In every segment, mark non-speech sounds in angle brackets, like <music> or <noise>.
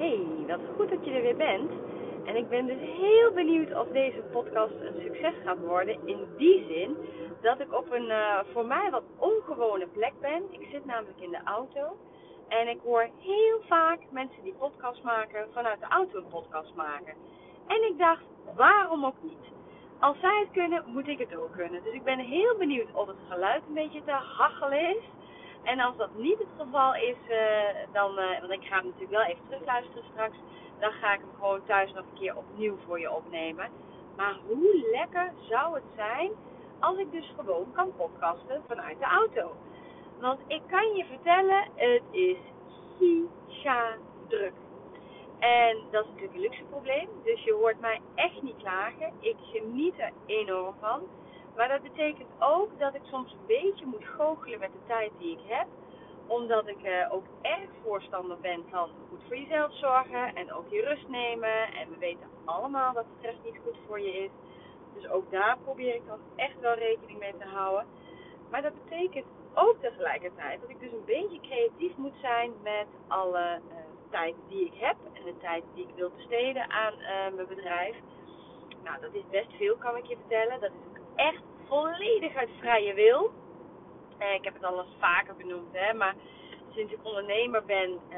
Hey, wat goed dat je er weer bent. En ik ben dus heel benieuwd of deze podcast een succes gaat worden. In die zin dat ik op een uh, voor mij wat ongewone plek ben. Ik zit namelijk in de auto. En ik hoor heel vaak mensen die podcast maken vanuit de auto een podcast maken. En ik dacht, waarom ook niet? Als zij het kunnen, moet ik het ook kunnen. Dus ik ben heel benieuwd of het geluid een beetje te hachelen is. En als dat niet het geval is, uh, dan, uh, want ik ga hem natuurlijk wel even terugluisteren straks, dan ga ik hem gewoon thuis nog een keer opnieuw voor je opnemen. Maar hoe lekker zou het zijn als ik dus gewoon kan podcasten vanuit de auto? Want ik kan je vertellen, het is giga druk. En dat is natuurlijk een luxe probleem. Dus je hoort mij echt niet klagen. Ik geniet er enorm van. Maar dat betekent ook dat ik soms een beetje moet goochelen met de tijd die ik heb. Omdat ik uh, ook erg voorstander ben van goed voor jezelf zorgen en ook je rust nemen. En we weten allemaal dat stress niet goed voor je is. Dus ook daar probeer ik dan echt wel rekening mee te houden. Maar dat betekent ook tegelijkertijd dat ik dus een beetje creatief moet zijn met alle uh, tijd die ik heb en de tijd die ik wil besteden aan uh, mijn bedrijf. Nou, dat is best veel, kan ik je vertellen. Dat is ook echt volledig uit vrije wil. Eh, ik heb het al eens vaker benoemd, hè, maar sinds ik ondernemer ben, uh,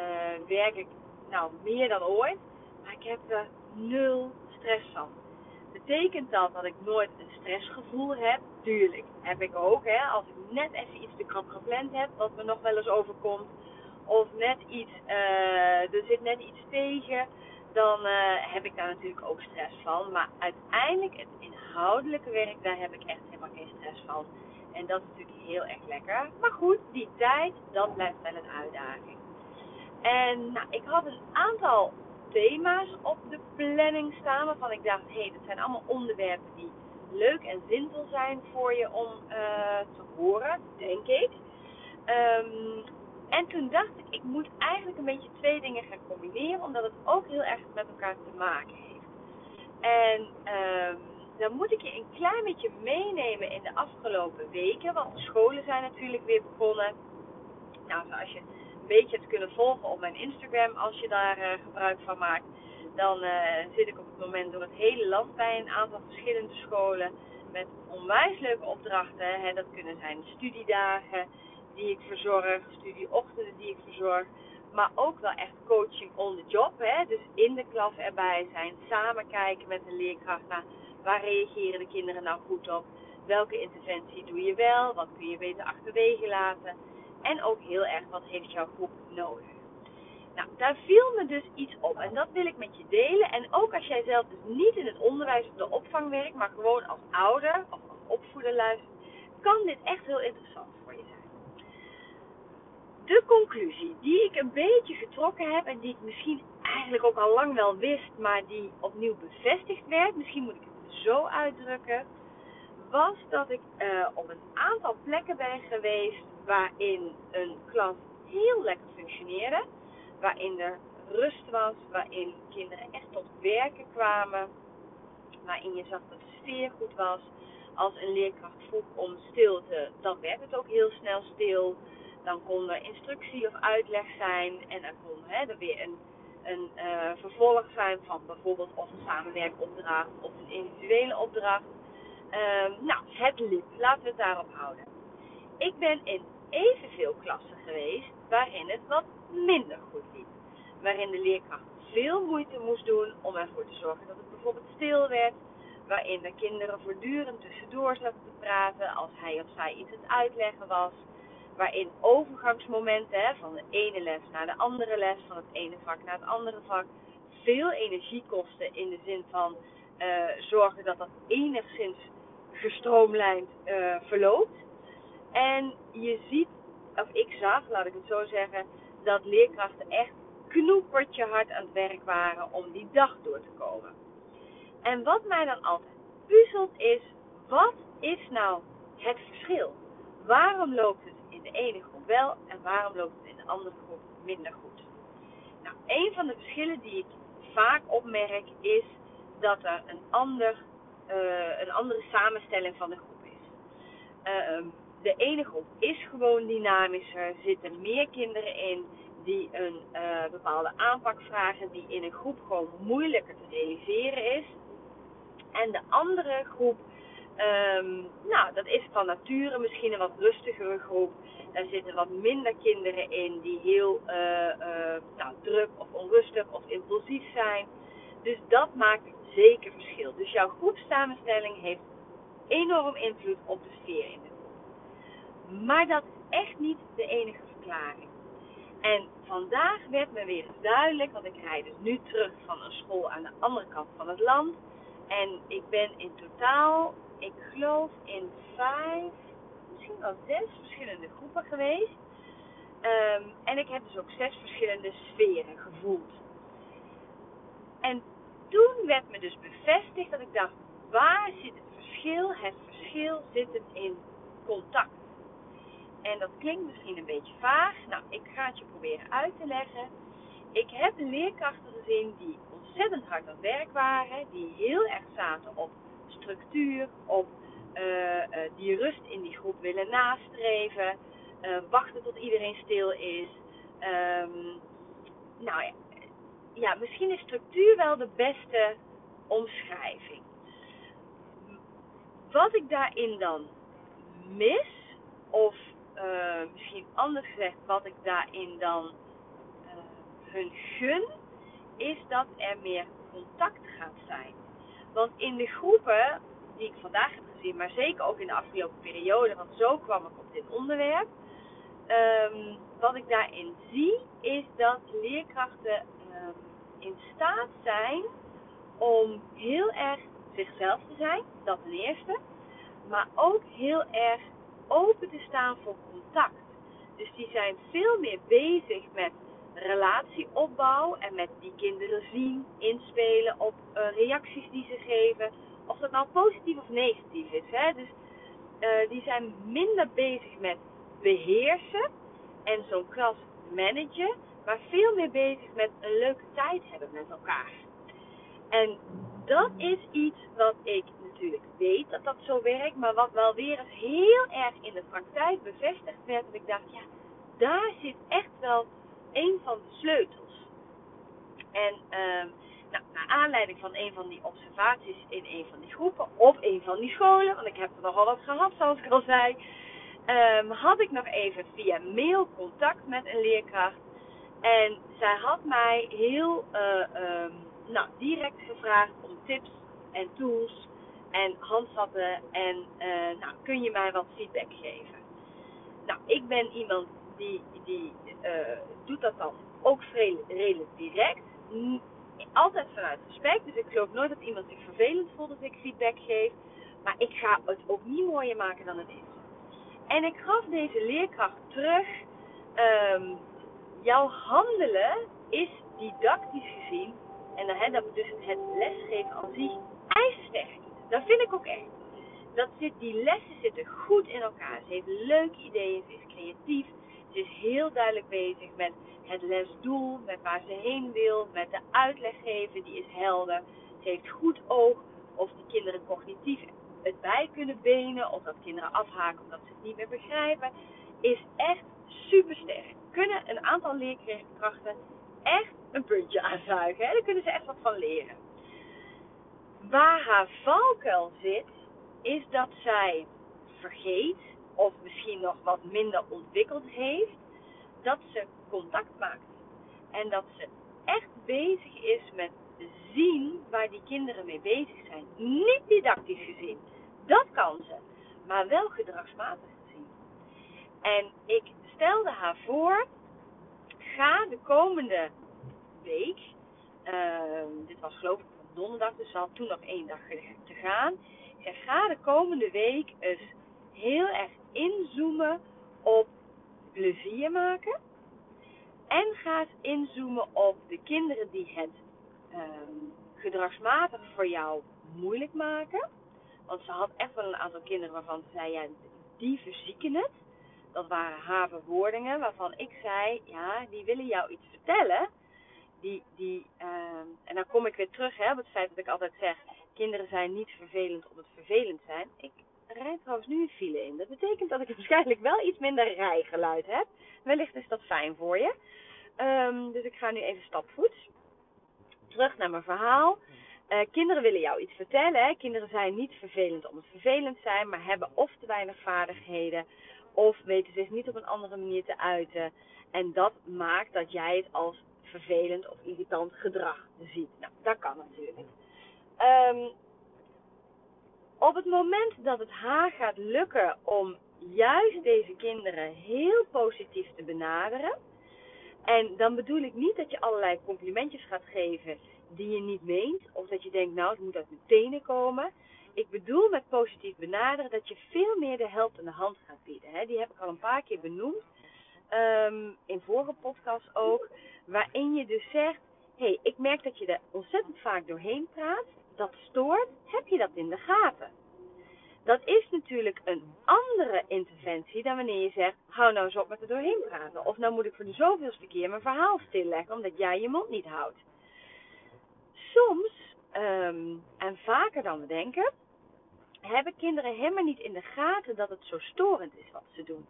werk ik nou meer dan ooit. Maar ik heb er nul stress van. Betekent dat dat ik nooit een stressgevoel heb? Tuurlijk, heb ik ook. Hè, als ik net even iets te krap gepland heb, wat me nog wel eens overkomt. Of net iets, uh, er zit net iets tegen dan heb ik daar natuurlijk ook stress van. Maar uiteindelijk, het inhoudelijke werk, daar heb ik echt helemaal geen stress van. En dat is natuurlijk heel erg lekker. Maar goed, die tijd, dat blijft wel een uitdaging. En nou, ik had een aantal thema's op de planning staan waarvan ik dacht, hé, hey, dat zijn allemaal onderwerpen die leuk en zinvol zijn voor je om uh, te horen, denk ik. Um, en toen dacht ik, ik moet eigenlijk een beetje twee dingen gaan combineren, omdat het ook heel erg met elkaar te maken heeft. En um, dan moet ik je een klein beetje meenemen in de afgelopen weken, want de scholen zijn natuurlijk weer begonnen. Nou, zoals je een beetje hebt kunnen volgen op mijn Instagram, als je daar uh, gebruik van maakt, dan uh, zit ik op het moment door het hele land bij een aantal verschillende scholen met onwijs leuke opdrachten. Hè. Dat kunnen zijn studiedagen die ik verzorg, studieochtenden die ik verzorg. Maar ook wel echt coaching on the job. Hè? Dus in de klas erbij zijn, samen kijken met de leerkracht naar waar reageren de kinderen nou goed op. Welke interventie doe je wel? Wat kun je beter achterwege laten? En ook heel erg, wat heeft jouw groep nodig? Nou, daar viel me dus iets op en dat wil ik met je delen. En ook als jij zelf dus niet in het onderwijs of de opvang werkt, maar gewoon als ouder of als opvoeder luistert, kan dit echt heel interessant voor je zijn de conclusie die ik een beetje getrokken heb en die ik misschien eigenlijk ook al lang wel wist, maar die opnieuw bevestigd werd, misschien moet ik zo uitdrukken, was dat ik uh, op een aantal plekken ben geweest waarin een klas heel lekker functioneerde, waarin er rust was, waarin kinderen echt tot werken kwamen, waarin je zag dat de sfeer goed was. Als een leerkracht vroeg om stilte, dan werd het ook heel snel stil dan kon er instructie of uitleg zijn en er kon hè, er weer een, een uh, vervolg zijn van bijvoorbeeld of een samenwerkopdracht of een individuele opdracht. Uh, nou, het liep. Laten we het daarop houden. Ik ben in evenveel klassen geweest waarin het wat minder goed liep. Waarin de leerkracht veel moeite moest doen om ervoor te zorgen dat het bijvoorbeeld stil werd. Waarin de kinderen voortdurend tussendoor zaten te praten als hij of zij iets aan het uitleggen was waarin overgangsmomenten hè, van de ene les naar de andere les, van het ene vak naar het andere vak, veel energie kosten in de zin van uh, zorgen dat dat enigszins gestroomlijnd uh, verloopt. En je ziet, of ik zag, laat ik het zo zeggen, dat leerkrachten echt knoepertje hard aan het werk waren om die dag door te komen. En wat mij dan altijd puzzelt is, wat is nou het verschil? Waarom loopt het ene groep wel en waarom loopt het in de andere groep minder goed? Nou, een van de verschillen die ik vaak opmerk is dat er een, ander, uh, een andere samenstelling van de groep is. Uh, de ene groep is gewoon dynamischer, zitten meer kinderen in die een uh, bepaalde aanpak vragen die in een groep gewoon moeilijker te realiseren is. En de andere groep, um, nou, dat is van nature misschien een wat rustigere groep. Daar zitten wat minder kinderen in die heel uh, uh, nou, druk of onrustig of impulsief zijn. Dus dat maakt zeker verschil. Dus jouw groepsamenstelling heeft enorm invloed op de sfeer in de groep. Maar dat is echt niet de enige verklaring. En vandaag werd me weer duidelijk, want ik rijd dus nu terug van een school aan de andere kant van het land. En ik ben in totaal, ik geloof in vijf, misschien wel zes verschillende groepen geweest. Um, en ik heb dus ook zes verschillende sferen gevoeld. En toen werd me dus bevestigd dat ik dacht, waar zit het verschil? Het verschil zit het in contact. En dat klinkt misschien een beetje vaag. Nou, ik ga het je proberen uit te leggen. Ik heb leerkrachten gezien die ontzettend hard aan het werk waren, die heel erg zaten op structuur, op uh, uh, die rust in die groep willen nastreven, uh, wachten tot iedereen stil is. Um, nou ja, ja, misschien is structuur wel de beste omschrijving. Wat ik daarin dan mis, of misschien anders gezegd, wat ik daarin dan hun gun, is dat er meer contact gaat zijn. Want in de groepen die ik vandaag heb gezien, maar zeker ook in de afgelopen periode, want zo kwam ik op dit onderwerp. Um, wat ik daarin zie, is dat leerkrachten um, in staat zijn om heel erg zichzelf te zijn, dat ten eerste. Maar ook heel erg open te staan voor contact. Dus die zijn veel meer bezig met relatieopbouw en met die kinderen zien, inspelen op uh, reacties die ze geven. Of dat nou positief of negatief is. Hè? Dus uh, die zijn minder bezig met beheersen en zo'n klas managen, maar veel meer bezig met een leuke tijd hebben met elkaar. En dat is iets wat ik natuurlijk weet dat dat zo werkt, maar wat wel weer eens heel erg in de praktijk bevestigd werd. Dat ik dacht, ja, daar zit echt wel een van de sleutels. En um, nou, naar aanleiding van een van die observaties in een van die groepen, of een van die scholen, want ik heb er nogal wat gehad, zoals ik al zei, um, had ik nog even via mail contact met een leerkracht. En zij had mij heel uh, um, nou, direct gevraagd om tips en tools en handvatten en uh, nou, kun je mij wat feedback geven. Nou, ik ben iemand die, die doet dat dan ook redelijk direct. Altijd vanuit respect. Dus ik geloof nooit dat iemand zich vervelend voelt als ik feedback geef. Maar ik ga het ook niet mooier maken dan het is. En ik gaf deze leerkracht terug. Um, jouw handelen is didactisch gezien. En dan, hè, dat dus het lesgeven aan zich ijzersterk. Dat vind ik ook echt. Dat zit, die lessen zitten goed in elkaar. Ze heeft leuke ideeën, ze is creatief. Ze is heel duidelijk bezig met het lesdoel, met waar ze heen wil, met de uitleg geven, die is helder. Ze heeft goed oog of die kinderen cognitief het bij kunnen benen, of dat kinderen afhaken omdat ze het niet meer begrijpen, is echt super sterk. Kunnen een aantal leerkrachten echt een puntje aanzuigen. Hè? Daar kunnen ze echt wat van leren. Waar haar valkuil zit, is dat zij vergeet, of misschien nog wat minder ontwikkeld heeft, dat ze contact maakt. En dat ze echt bezig is met zien waar die kinderen mee bezig zijn. Niet didactisch gezien, dat kan ze, maar wel gedragsmatig gezien. En ik stelde haar voor, ga de komende week, uh, dit was geloof ik donderdag, dus ze had toen nog één dag te gaan. Ga de komende week eens heel erg inzoomen op plezier maken. En ga inzoomen op de kinderen die het um, gedragsmatig voor jou moeilijk maken. Want ze had echt wel een aantal kinderen waarvan ze zei, ja, die verzieken het. Dat waren haar verwoordingen waarvan ik zei, ja, die willen jou iets vertellen die, die, uh, en dan kom ik weer terug hè, op het feit dat ik altijd zeg, kinderen zijn niet vervelend om het vervelend zijn. Ik rijd trouwens nu een file in. Dat betekent dat ik <laughs> waarschijnlijk wel iets minder rijgeluid heb. Wellicht is dat fijn voor je. Ehm, dus ik ga nu even stapvoets. Terug naar mijn verhaal. Uh, kinderen willen jou iets vertellen. Hè? Kinderen zijn niet vervelend om het vervelend zijn, maar hebben of te weinig vaardigheden, of weten zich niet op een andere manier te uiten. En dat maakt dat jij het als vervelend of irritant gedrag ziet. Nou, dat kan natuurlijk. Um, op het moment dat het haar gaat lukken om juist deze kinderen heel positief te benaderen. En dan bedoel ik niet dat je allerlei complimentjes gaat geven die je niet meent. Of dat je denkt, nou, het moet uit mijn tenen komen. Ik bedoel met positief benaderen dat je veel meer de helpende hand gaat bieden. Die heb ik al een paar keer benoemd. Um, in vorige podcasts ook. Waarin je dus zegt, hé, hey, ik merk dat je er ontzettend vaak doorheen praat. Dat stoort. Heb je dat in de gaten? Dat is natuurlijk een andere interventie dan wanneer je zegt, hou nou eens op met er doorheen praten. Of nou moet ik voor de zoveelste keer mijn verhaal stilleggen omdat jij je mond niet houdt. Soms, um, en vaker dan we denken, hebben kinderen helemaal niet in de gaten dat het zo storend is wat ze doen.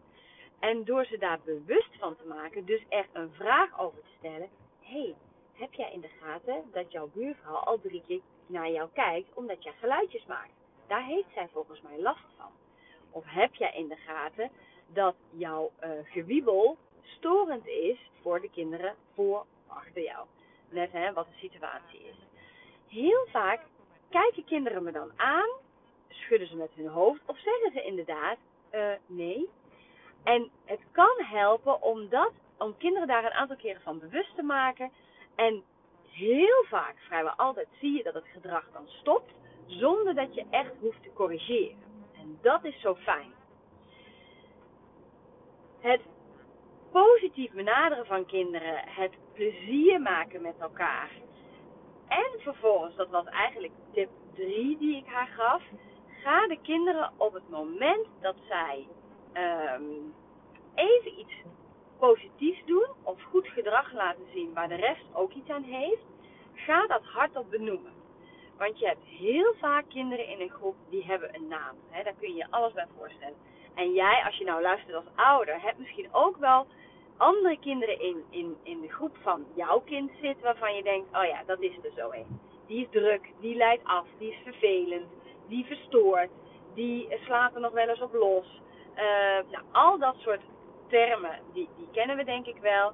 En door ze daar bewust van te maken, dus echt een vraag over te stellen. hey, heb jij in de gaten dat jouw buurvrouw al drie keer naar jou kijkt omdat jij geluidjes maakt? Daar heeft zij volgens mij last van. Of heb jij in de gaten dat jouw uh, gewiebel storend is voor de kinderen voor achter jou? Net hè, wat de situatie is. Heel vaak kijken kinderen me dan aan, schudden ze met hun hoofd of zeggen ze inderdaad uh, nee. En het kan helpen om, dat, om kinderen daar een aantal keren van bewust te maken. En heel vaak, vrijwel altijd, zie je dat het gedrag dan stopt zonder dat je echt hoeft te corrigeren. En dat is zo fijn. Het positief benaderen van kinderen, het plezier maken met elkaar. En vervolgens, dat was eigenlijk tip 3 die ik haar gaf. Ga de kinderen op het moment dat zij um, even iets positiefs doen of goed gedrag laten zien waar de rest ook iets aan heeft, ga dat hardop benoemen. Want je hebt heel vaak kinderen in een groep die hebben een naam. Hè? Daar kun je je alles bij voorstellen. En jij, als je nou luistert als ouder, hebt misschien ook wel andere kinderen in, in, in de groep van jouw kind zitten waarvan je denkt, oh ja, dat is er zo een. Die is druk, die leidt af, die is vervelend, die verstoort, die slaat er nog wel eens op los. Uh, nou, al dat soort termen, die, die kennen we denk ik wel.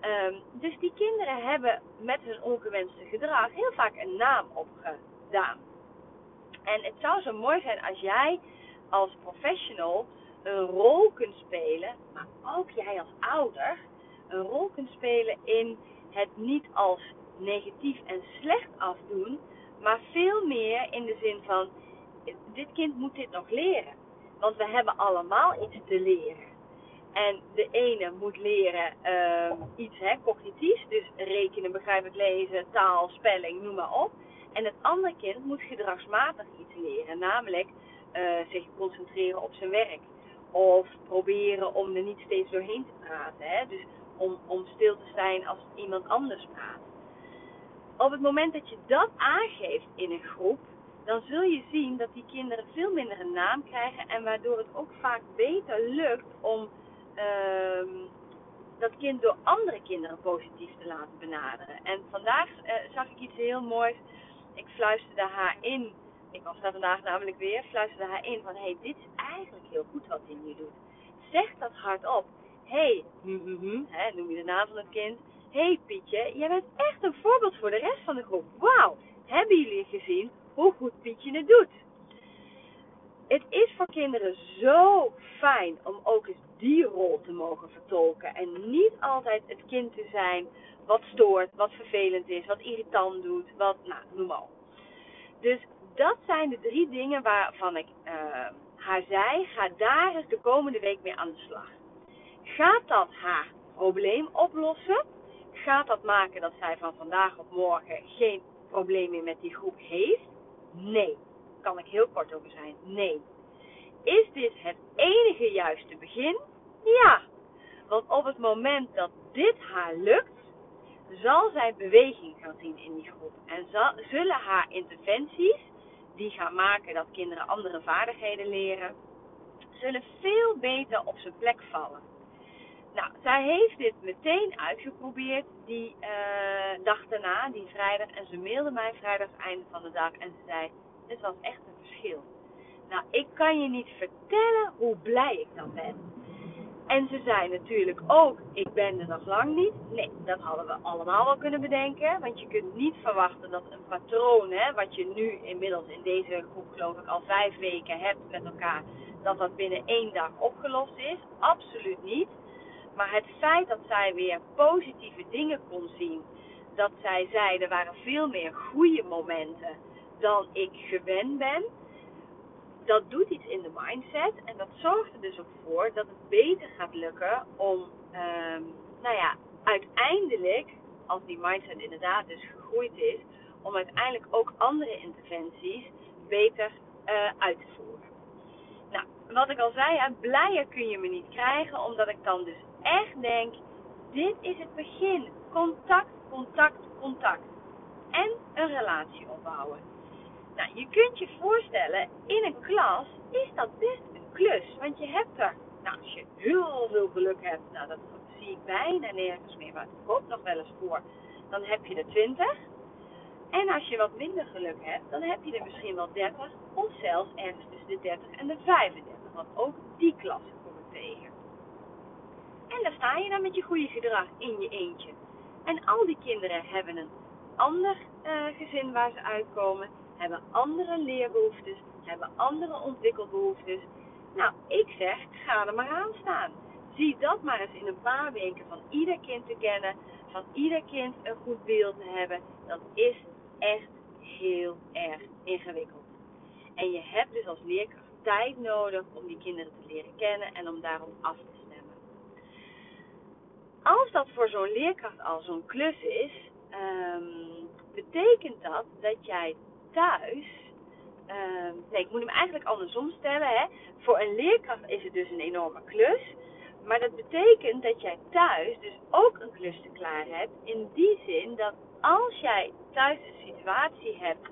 Um, dus die kinderen hebben met hun ongewenste gedrag heel vaak een naam opgedaan. En het zou zo mooi zijn als jij als professional een rol kunt spelen, maar ook jij als ouder een rol kunt spelen in het niet als negatief en slecht afdoen, maar veel meer in de zin van: dit kind moet dit nog leren. Want we hebben allemaal iets te leren. En de ene moet leren uh, iets hè, cognitiefs, dus rekenen, begrijpelijk lezen, taal, spelling, noem maar op. En het andere kind moet gedragsmatig iets leren, namelijk uh, zich concentreren op zijn werk. Of proberen om er niet steeds doorheen te praten. Hè? Dus om, om stil te zijn als iemand anders praat. Op het moment dat je dat aangeeft in een groep, dan zul je zien dat die kinderen veel minder een naam krijgen en waardoor het ook vaak beter lukt om dat kind door andere kinderen positief te laten benaderen. En vandaag uh, zag ik iets heel moois. Ik fluisterde haar in. Ik was daar vandaag namelijk weer. Fluisterde haar in van: hé, hey, dit is eigenlijk heel goed wat hij nu doet. Zeg dat hardop. Hé, hey, hm, hm, hè, noem je de naam van het kind. Hé hey, Pietje, jij bent echt een voorbeeld voor de rest van de groep. Wauw, hebben jullie gezien hoe goed Pietje het doet? Het is voor kinderen zo fijn om ook eens mogen vertolken. En niet altijd het kind te zijn wat stoort, wat vervelend is, wat irritant doet, wat, nou, noem maar. Dus dat zijn de drie dingen waarvan ik uh, haar zei, ga daar eens de komende week mee aan de slag. Gaat dat haar probleem oplossen? Gaat dat maken dat zij van vandaag op morgen geen probleem meer met die groep heeft? Nee. Kan ik heel kort over zijn? Nee. Is dit het enige juiste begin? Ja. Want op het moment dat dit haar lukt, zal zij beweging gaan zien in die groep. En zal, zullen haar interventies, die gaan maken dat kinderen andere vaardigheden leren, zullen veel beter op zijn plek vallen. Nou, zij heeft dit meteen uitgeprobeerd die uh, dag daarna, die vrijdag. En ze mailde mij vrijdag einde van de dag en ze zei, dit was echt een verschil. Nou, ik kan je niet vertellen hoe blij ik dan ben. En ze zei natuurlijk ook, ik ben er nog lang niet. Nee, dat hadden we allemaal wel kunnen bedenken. Want je kunt niet verwachten dat een patroon, hè, wat je nu inmiddels in deze groep geloof ik al vijf weken hebt met elkaar, dat dat binnen één dag opgelost is. Absoluut niet. Maar het feit dat zij weer positieve dingen kon zien, dat zij zei er waren veel meer goede momenten dan ik gewend ben dat doet iets in de mindset. En dat zorgt er dus ook voor dat het beter gaat lukken om, um, nou ja, uiteindelijk, als die mindset inderdaad dus gegroeid is, om uiteindelijk ook andere interventies beter uh, uit te voeren. Nou, wat ik al zei, blijer kun je me niet krijgen, omdat ik dan dus echt denk, dit is het begin. Contact, contact, contact. En een relatie opbouwen. Nou, je kunt je voorstellen, in een klas is dat best een klus. Want je hebt er, nou, als je heel veel geluk hebt, nou, dat zie ik bijna nergens meer, maar het komt nog wel eens voor, dan heb je er 20. En als je wat minder geluk hebt, dan heb je er misschien wel 30 of zelfs ergens tussen de 30 en de 35. Want ook die klasse kom ik tegen. En daar sta je dan met je goede gedrag in je eentje. En al die kinderen hebben een ander uh, gezin waar ze uitkomen hebben andere leerbehoeftes, hebben andere ontwikkelbehoeftes. Nou, ik zeg, ga er maar aan staan. Zie dat maar eens in een paar weken van ieder kind te kennen, van ieder kind een goed beeld te hebben. Dat is echt heel erg ingewikkeld. En je hebt dus als leerkracht tijd nodig om die kinderen te leren kennen en om daarop af te stemmen. Als dat voor zo'n leerkracht al zo'n klus is, um, betekent dat dat jij thuis. Uh, nee, ik moet hem eigenlijk andersom stellen. Hè. Voor een leerkracht is het dus een enorme klus. Maar dat betekent dat jij thuis dus ook een klus te klaar hebt. In die zin dat als jij thuis een situatie hebt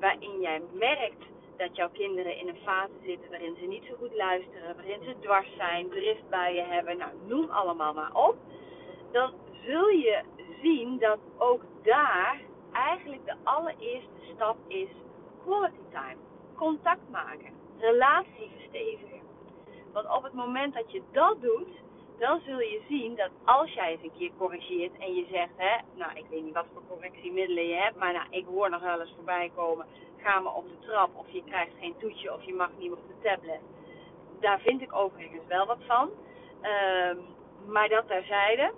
waarin jij merkt dat jouw kinderen in een fase zitten waarin ze niet zo goed luisteren, waarin ze dwars zijn, driftbuien hebben, nou noem allemaal maar op. Dan zul je zien dat ook daar eigenlijk de allereerste stap is quality time. Contact maken. Relatie verstevigen. Want op het moment dat je dat doet, dan zul je zien dat als jij eens een keer corrigeert en je zegt, hè, nou ik weet niet wat voor correctiemiddelen je hebt, maar nou, ik hoor nog wel eens voorbij komen, ga maar op de trap of je krijgt geen toetje of je mag niet meer op de tablet. Daar vind ik overigens wel wat van. Um, maar dat terzijde.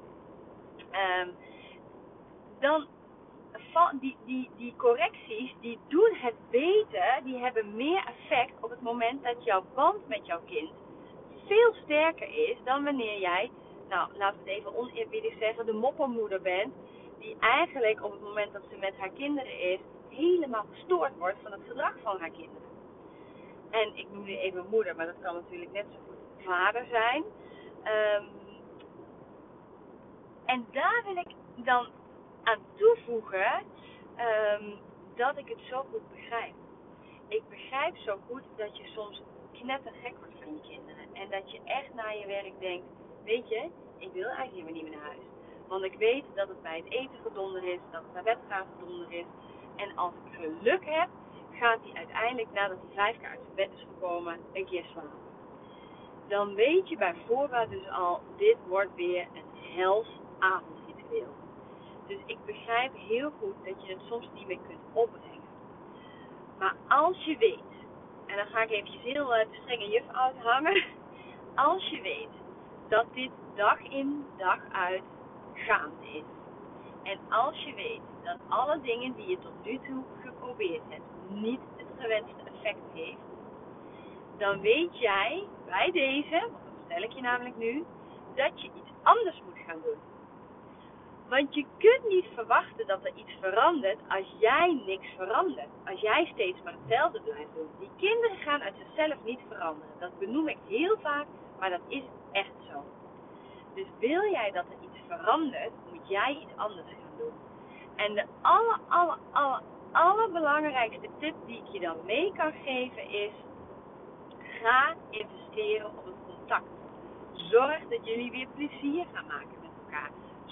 Um, dan die, die, die correcties, die doen het beter, die hebben meer effect op het moment dat jouw band met jouw kind veel sterker is dan wanneer jij, nou laten we het even oneerbiedig zeggen, de moppermoeder bent, die eigenlijk op het moment dat ze met haar kinderen is, helemaal gestoord wordt van het gedrag van haar kinderen. En ik noem nu even moeder, maar dat kan natuurlijk net zo goed vader zijn. Um, en daar wil ik dan aan toevoegen um, dat ik het zo goed begrijp. Ik begrijp zo goed dat je soms knettergek wordt van je kinderen. En dat je echt naar je werk denkt, weet je, ik wil eigenlijk helemaal niet meer naar huis. Want ik weet dat het bij het eten gedonder is, dat het naar bed gaan gedonder is. En als ik geluk heb, gaat hij uiteindelijk, nadat hij vijf keer uit zijn bed is gekomen, een keer slapen. Dan weet je bij voorbaat dus al, dit wordt weer een hels avondritueel. Dus ik begrijp heel goed dat je het soms niet meer kunt opbrengen. Maar als je weet, en dan ga ik eventjes heel uh, de strenge juf uithangen. <laughs> Als je weet dat dit dag in, dag uit gaande is. En als je weet dat alle dingen die je tot nu toe geprobeerd hebt niet het gewenste effect heeft. Dan weet jij bij deze, want dat stel ik je namelijk nu, dat je iets anders moet gaan doen. Want je kunt niet verwachten dat er iets verandert als jij niks verandert. Als jij steeds maar hetzelfde blijft doen. Die kinderen gaan uit zichzelf niet veranderen. Dat benoem ik heel vaak, maar dat is echt zo. Dus wil jij dat er iets verandert, moet jij iets anders gaan doen. En de aller, aller, aller, allerbelangrijkste tip die ik je dan mee kan geven is: ga investeren op het contact. Zorg dat jullie weer plezier gaan maken met elkaar.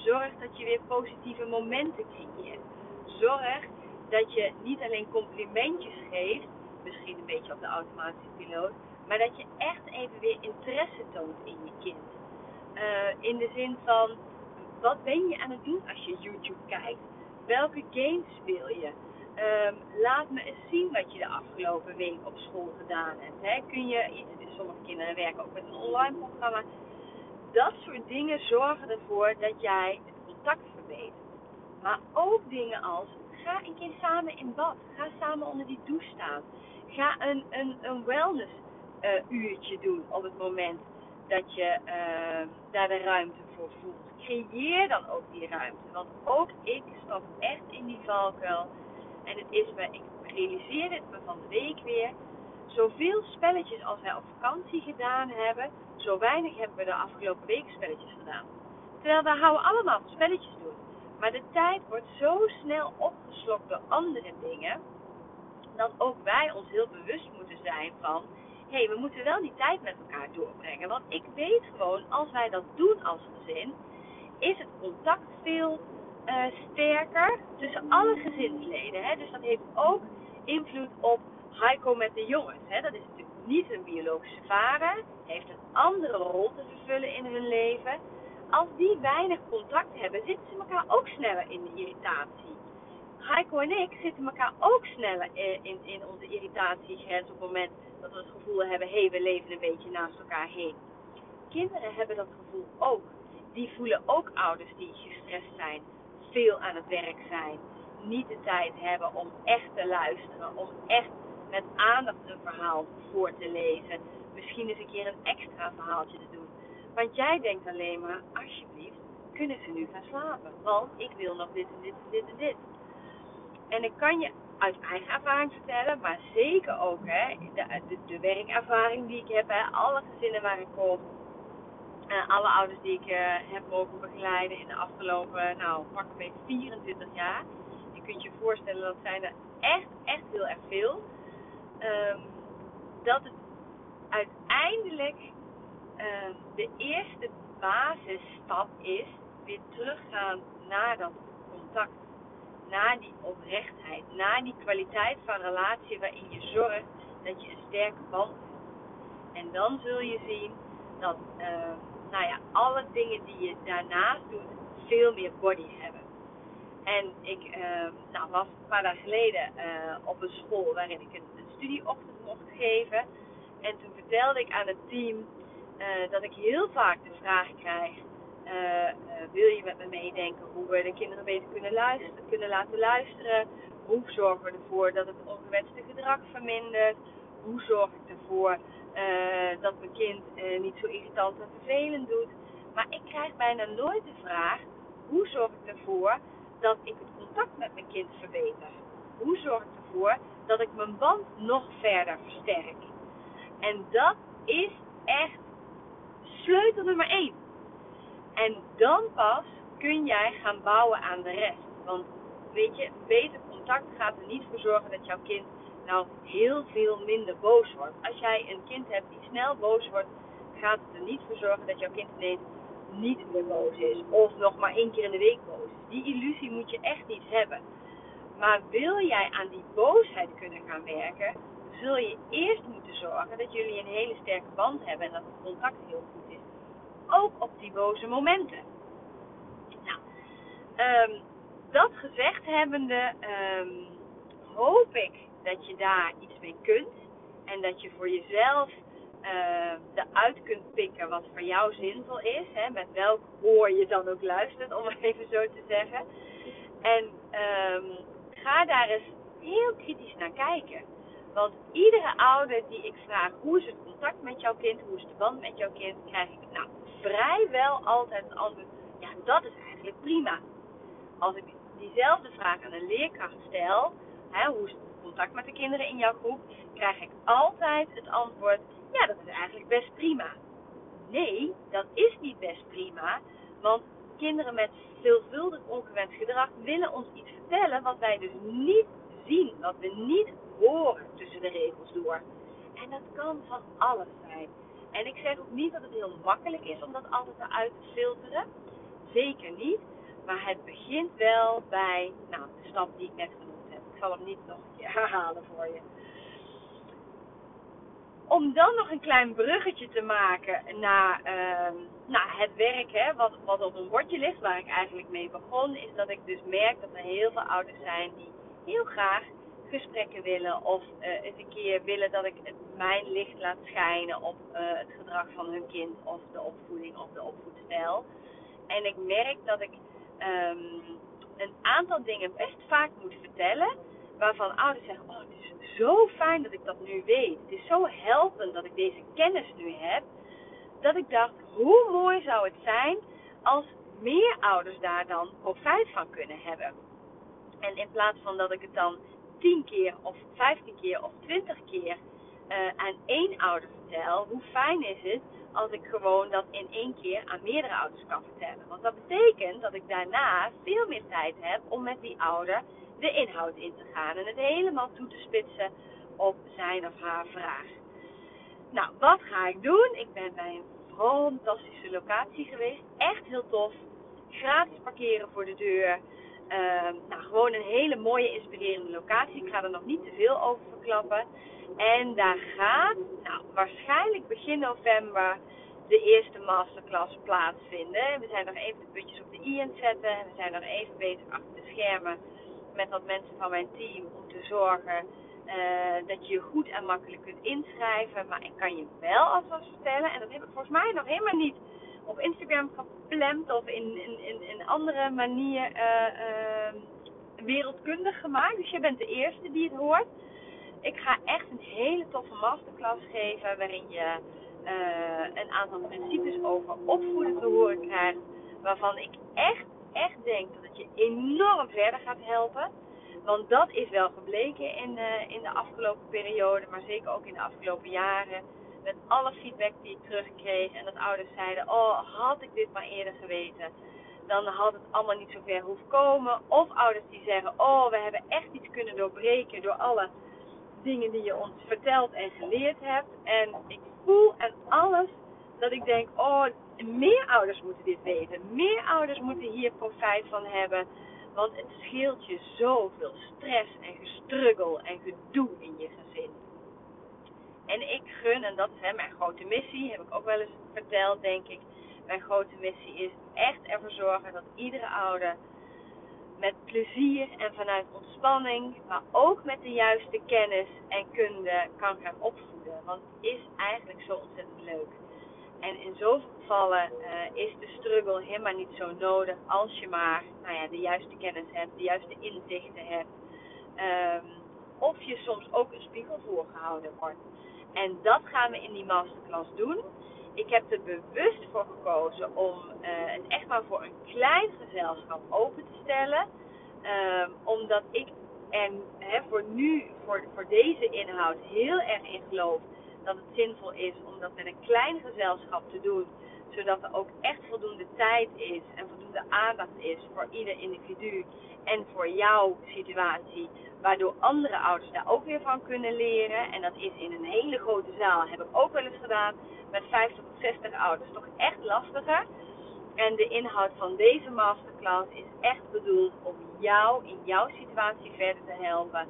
Zorg dat je weer positieve momenten creëert. Zorg dat je niet alleen complimentjes geeft, misschien een beetje op de automatische piloot, maar dat je echt even weer interesse toont in je kind. Uh, in de zin van, wat ben je aan het doen als je YouTube kijkt? Welke games speel je? Um, laat me eens zien wat je de afgelopen week op school gedaan hebt. Hè? Kun je sommige kinderen werken ook met een online programma. Dat soort dingen zorgen ervoor dat jij het contact verbetert. Maar ook dingen als, ga een keer samen in bad. Ga samen onder die douche staan. Ga een, een, een wellness uh, uurtje doen op het moment dat je uh, daar de ruimte voor voelt. Creëer dan ook die ruimte. Want ook ik stap echt in die valkuil. En het is me, ik realiseerde het me van de week weer. Zoveel spelletjes als wij op vakantie gedaan hebben, zo weinig hebben we de afgelopen week spelletjes gedaan. Terwijl we houden allemaal spelletjes doen. Maar de tijd wordt zo snel opgeslokt door andere dingen, dat ook wij ons heel bewust moeten zijn van hé, hey, we moeten wel die tijd met elkaar doorbrengen. Want ik weet gewoon, als wij dat doen als gezin, is het contact veel uh, sterker tussen alle gezinsleden. Hè? Dus dat heeft ook invloed op Heiko met de jongens. Hè? Dat is natuurlijk niet een biologische vader, heeft een andere rol te vervullen in hun leven. Als die weinig contact hebben, zitten ze elkaar ook sneller in de irritatie. Heiko en ik zitten elkaar ook sneller in, in onze irritatiegrens op het moment dat we het gevoel hebben, hé, hey, we leven een beetje naast elkaar heen. Kinderen hebben dat gevoel ook. Die voelen ook ouders die gestrest zijn, veel aan het werk zijn, niet de tijd hebben om echt te luisteren, om echt met aandacht een verhaal voor te lezen. Misschien eens een keer een extra verhaaltje te doen. Want jij denkt alleen maar, alsjeblieft, kunnen ze nu gaan slapen? Want ik wil nog dit en dit en dit en dit. En ik kan je uit eigen ervaring vertellen, maar zeker ook hè, de, de, werkervaring die ik heb, hè, alle gezinnen waar ik kom, uh, alle ouders die ik uh, heb mogen begeleiden in de afgelopen, nou, pak een 24 jaar. Je kunt je voorstellen, dat zijn er echt, echt heel erg veel. Um, dat het uiteindelijk um, de eerste basisstap is weer teruggaan naar dat contact naar die oprechtheid, naar die kwaliteit van relatie waarin je zorgt dat je een sterke band hebt. En dan zul je zien dat uh, nou ja, alle dingen die je daarnaast doet veel meer body hebben. En ik uh, nou, was een paar dagen geleden uh, op een school waarin ik een, een studieochtend mocht geven. En toen vertelde ik aan het team dat ik heel vaak de vraag krijg: uh, wil je met me meedenken hoe we de kinderen beter kunnen, luisteren, kunnen laten luisteren? Hoe zorgen we ervoor dat het ongewenste gedrag vermindert? Hoe zorg ik ervoor dat mijn kind niet zo irritant en vervelend doet? Maar ik krijg bijna nooit de vraag: hoe zorg ik ervoor dat ik het contact met mijn kind verbeter? Hoe zorg ik ervoor dat ik mijn band nog verder versterk? En dat is echt sleutel nummer 1. En dan pas kun jij gaan bouwen aan de rest. Want weet je, beter contact gaat er niet voor zorgen dat jouw kind nou heel veel minder boos wordt. Als jij een kind hebt die snel boos wordt, gaat het er niet voor zorgen dat jouw kind ineens niet meer boos is. Of nog maar één keer in de week boos is. Die illusie moet je echt niet hebben. Maar wil jij aan die boosheid kunnen gaan werken, zul je eerst moeten zorgen dat jullie een hele sterke band hebben en dat het contact heel goed is ook op die boze momenten. Nou, um, dat gezegd hebbende, um, hoop ik dat je daar iets mee kunt. En dat je voor jezelf uh, eruit kunt pikken wat voor jou zinvol is. Hè, met welk oor je dan ook luistert, om het even zo te zeggen. En ga daar eens heel kritisch naar kijken. Want iedere ouder die ik vraag, hoe is het contact met jouw kind, hoe is de band met jouw kind, krijg ik, nou, vrijwel altijd het antwoord: ja, dat is eigenlijk prima. Als ik diezelfde vraag aan een leerkracht stel, hè, hoe is het contact met de kinderen in jouw groep, krijg ik altijd het antwoord: ja, dat is eigenlijk best prima. Nee, dat is niet best prima, want kinderen met veelvuldig ongewenst gedrag willen ons iets vertellen wat wij dus niet zien, wat we niet tussen de regels door. En dat kan van alles zijn. En ik zeg ook niet dat het heel makkelijk is om dat altijd eruit te filteren. Zeker niet. Maar het begint wel bij nou, de stap die ik net genoemd heb. Ik zal hem niet nog een keer <laughs> herhalen voor je. Om dan nog een klein bruggetje te maken naar, uh, naar het werk, hè, wat, wat op een bordje ligt, waar ik eigenlijk mee begon, is dat ik dus merk dat er heel veel ouders zijn die heel graag gesprekken willen of eens een keer willen dat ik het, mijn licht laat schijnen op uh, het gedrag van hun kind of de opvoeding of de opvoedstijl. En ik merk dat ik um, een aantal dingen best vaak moet vertellen waarvan ouders zeggen: Oh, het is zo fijn dat ik dat nu weet. Het is zo helpend dat ik deze kennis nu heb. Dat ik dacht: hoe mooi zou het zijn als meer ouders daar dan profijt van kunnen hebben. En in plaats van dat ik het dan 10 keer of 15 keer of 20 keer uh, aan één ouder vertel, hoe fijn is het als ik gewoon dat in één keer aan meerdere ouders kan vertellen. Want dat betekent dat ik daarna veel meer tijd heb om met die ouder de inhoud in te gaan en het helemaal toe te spitsen op zijn of haar vraag. Nou, wat ga ik doen? Ik ben bij een fantastische locatie geweest. Echt heel tof. Gratis parkeren voor de deur. Uh, nou, gewoon een hele mooie, inspirerende locatie. Ik ga er nog niet te veel over verklappen. En daar gaat, nou, waarschijnlijk begin november de eerste masterclass plaatsvinden. We zijn nog even de puntjes op de i zetten. We zijn nog even bezig achter de schermen met wat mensen van mijn team om te zorgen uh, dat je je goed en makkelijk kunt inschrijven. Maar ik kan je wel alvast vertellen, en dat heb ik volgens mij nog helemaal niet op Instagram gepland of in, in, in, in andere manier uh, uh, wereldkundig gemaakt. Dus je bent de eerste die het hoort. Ik ga echt een hele toffe masterclass geven waarin je uh, een aantal principes over opvoeden te horen krijgt. Waarvan ik echt, echt denk dat het je enorm verder gaat helpen. Want dat is wel gebleken in, uh, in de afgelopen periode, maar zeker ook in de afgelopen jaren met alle feedback die ik terugkreeg. En dat ouders zeiden: Oh, had ik dit maar eerder geweten, dan had het allemaal niet zo ver hoeven komen. Of ouders die zeggen: Oh, we hebben echt iets kunnen doorbreken door alle dingen die je ons verteld en geleerd hebt. En ik voel en alles dat ik denk: Oh, meer ouders moeten dit weten. Meer ouders moeten hier profijt van hebben. Want het scheelt je zoveel stress en gestruggel en gedoe in je gezin. En ik gun, en dat is mijn grote missie, heb ik ook wel eens verteld, denk ik. Mijn grote missie is echt ervoor zorgen dat iedere ouder met plezier en vanuit ontspanning, maar ook met de juiste kennis en kunde kan gaan opvoeden. Want het is eigenlijk zo ontzettend leuk. En in zoveel gevallen uh, is de struggle helemaal niet zo nodig als je maar nou ja, de juiste kennis hebt, de juiste inzichten hebt. Um, of je soms ook een spiegel voorgehouden wordt. En dat gaan we in die masterclass doen. Ik heb er bewust voor gekozen om uh, het echt maar voor een klein gezelschap open te stellen. Uh, omdat ik hè, voor nu, voor, voor deze inhoud, heel erg in geloof dat het zinvol is om dat met een klein gezelschap te doen. Zodat er ook echt voldoende tijd is en voldoende aandacht is voor ieder individu en voor jouw situatie waardoor andere ouders daar ook weer van kunnen leren. En dat is in een hele grote zaal, heb ik ook wel eens gedaan, met 50 tot 60 ouders. Toch echt lastiger. En de inhoud van deze masterclass is echt bedoeld om jou in jouw situatie verder te helpen.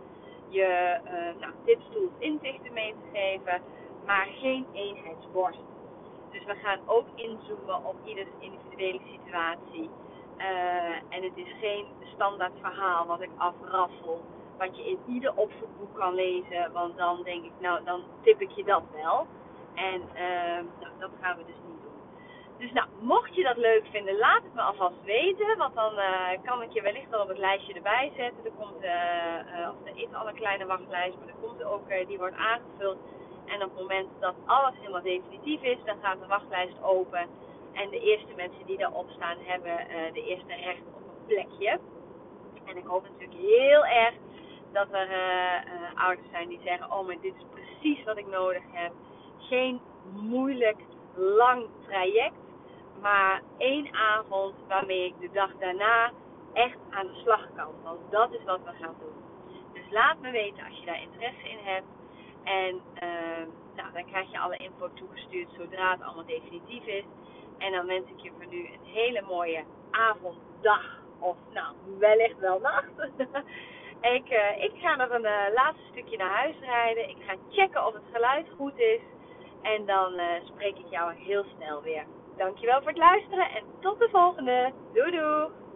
Je uh, nou, tips, tools, inzichten mee te geven, maar geen eenheidsborst. Dus we gaan ook inzoomen op ieders individuele situatie. Uh, en het is geen standaard verhaal wat ik afraffel wat je in ieder opvoedboek kan lezen. Want dan denk ik, nou, dan tip ik je dat wel. En uh, dat gaan we dus niet doen. Dus nou, mocht je dat leuk vinden, laat het me alvast weten. Want dan uh, kan ik je wellicht al op het lijstje erbij zetten. Er komt, uh, of er is al een kleine wachtlijst, maar er komt ook, die wordt aangevuld. En op het moment dat alles helemaal definitief is, dan gaat de wachtlijst open. En de eerste mensen die daarop staan, hebben de eerste recht op een plekje. En ik hoop natuurlijk heel erg dat er uh, uh, ouders zijn die zeggen: Oh, maar dit is precies wat ik nodig heb. Geen moeilijk, lang traject, maar één avond waarmee ik de dag daarna echt aan de slag kan. Want dat is wat we gaan doen. Dus laat me weten als je daar interesse in hebt. En uh, nou, dan krijg je alle info toegestuurd zodra het allemaal definitief is. En dan wens ik je voor nu een hele mooie avond, dag of nou, wellicht wel nacht. <laughs> ik, uh, ik ga nog een uh, laatste stukje naar huis rijden. Ik ga checken of het geluid goed is. En dan uh, spreek ik jou heel snel weer. Dankjewel voor het luisteren en tot de volgende. Doei doei!